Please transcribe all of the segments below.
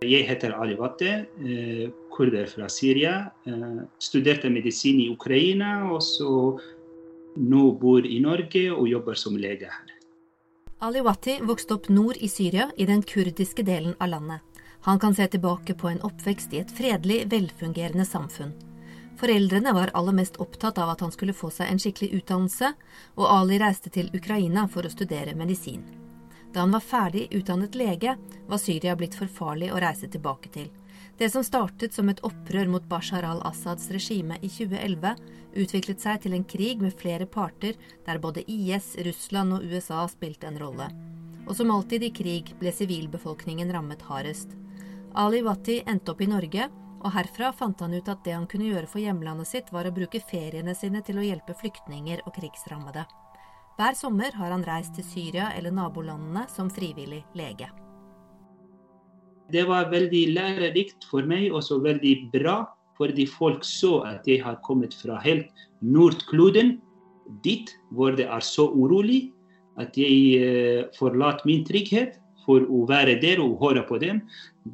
Jeg heter Ali Watte, eh, kurder fra Syria. Eh, studerte medisin i Ukraina, og så nå bor i Norge og jobber som lege her. Ali Watti vokste opp nord i Syria, i den kurdiske delen av landet. Han kan se tilbake på en oppvekst i et fredelig, velfungerende samfunn. Foreldrene var aller mest opptatt av at han skulle få seg en skikkelig utdannelse, og Ali reiste til Ukraina for å studere medisin. Da han var ferdig utdannet lege, var Syria blitt for farlig å reise tilbake til. Det som startet som et opprør mot Bashar al-Assads regime i 2011, utviklet seg til en krig med flere parter, der både IS, Russland og USA spilte en rolle. Og som alltid i krig ble sivilbefolkningen rammet hardest. Ali Wati endte opp i Norge, og herfra fant han ut at det han kunne gjøre for hjemlandet sitt, var å bruke feriene sine til å hjelpe flyktninger og krigsrammede. Hver sommer har han reist til Syria eller nabolandene som frivillig lege. Det var veldig lærerikt for meg, og så veldig bra. Fordi folk så at jeg har kommet fra helt nordkloden dit hvor det er så urolig at jeg eh, forlater min trygghet for å være der og høre på dem.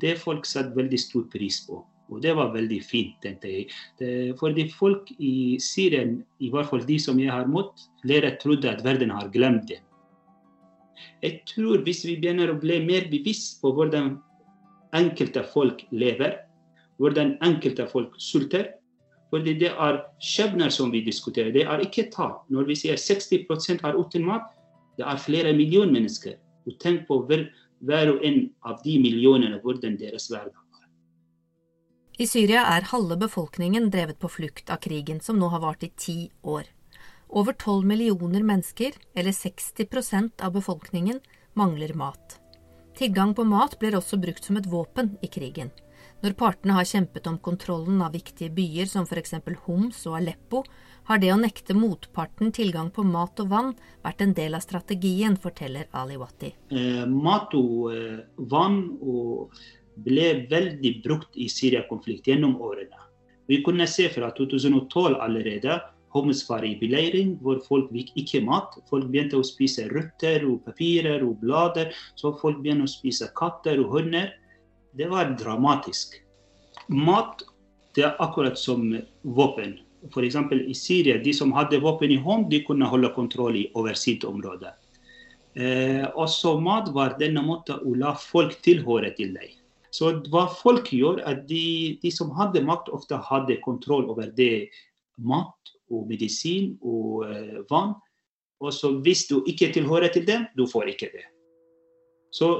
Det folk satte veldig stor pris på. Og det var veldig fint, tenkte jeg. Fordi folk i Syria, i hvert fall de som jeg har møtt, flere trodde at verden har glemt det. Jeg tror hvis vi begynner å bli mer bevisst på hvordan enkelte folk lever, hvordan enkelte folk sulter fordi det er skjebner som vi diskuterer, det er ikke tap. Når vi sier 60 er uten mat, det er flere millioner mennesker. Og tenk på hver, og en av de millionene hvordan deres hverdag i Syria er halve befolkningen drevet på flukt av krigen, som nå har vart i ti år. Over tolv millioner mennesker, eller 60% av befolkningen, mangler mat. Tilgang på mat blir også brukt som et våpen i krigen. Når partene har kjempet om kontrollen av viktige byer som f.eks. Homs og Aleppo, har det å nekte motparten tilgang på mat og vann vært en del av strategien, forteller Ali Wati. Eh, mat og eh, vann og ble veldig brukt i Syria-konflikt gjennom årene. Vi kunne se fra 2012 allerede Homs var i beleiring, hvor folk fikk ikke mat. Folk begynte å spise røtter og papirer og blader. Så folk begynte å spise katter og hunder. Det var dramatisk. Mat det er akkurat som våpen. F.eks. i Syria, de som hadde våpen i hånd, de kunne holde kontroll over sitt område. Eh, også mat var denne måten å la folk tilhøre til deg. Så hva folk gjør, er at de, de, som hadde makt, ofte hadde kontroll over det mat og medisin og eh, vann. Og så hvis du ikke tilhører til dem, du får ikke det. Så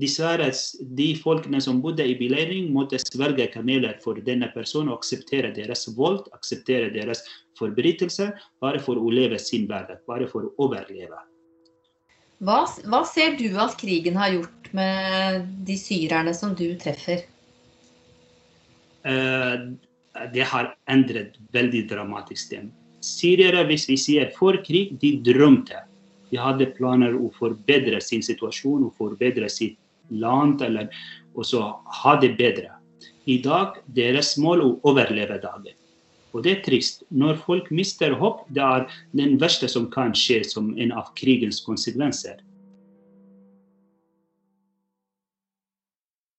dessverre, de folkene som bodde i beleiring, måtte sverge kameler for denne personen og akseptere deres vold, akseptere deres forbrytelser, bare for å leve sin hverdag, bare for å overleve. Hva, hva, ser du at krigen har gjort med de syrerne som du treffer? Uh, det har endret veldig dramatisk dem. Syrere, hvis vi sier for krig, de drømte. De hadde planer å forbedre sin situasjon og forbedre sitt land, eller også ha det bedre. I dag deres mål å overleve dagen. Og det er trist. Når folk mister håp, det er den verste som kan skje som en av krigens konsekvenser.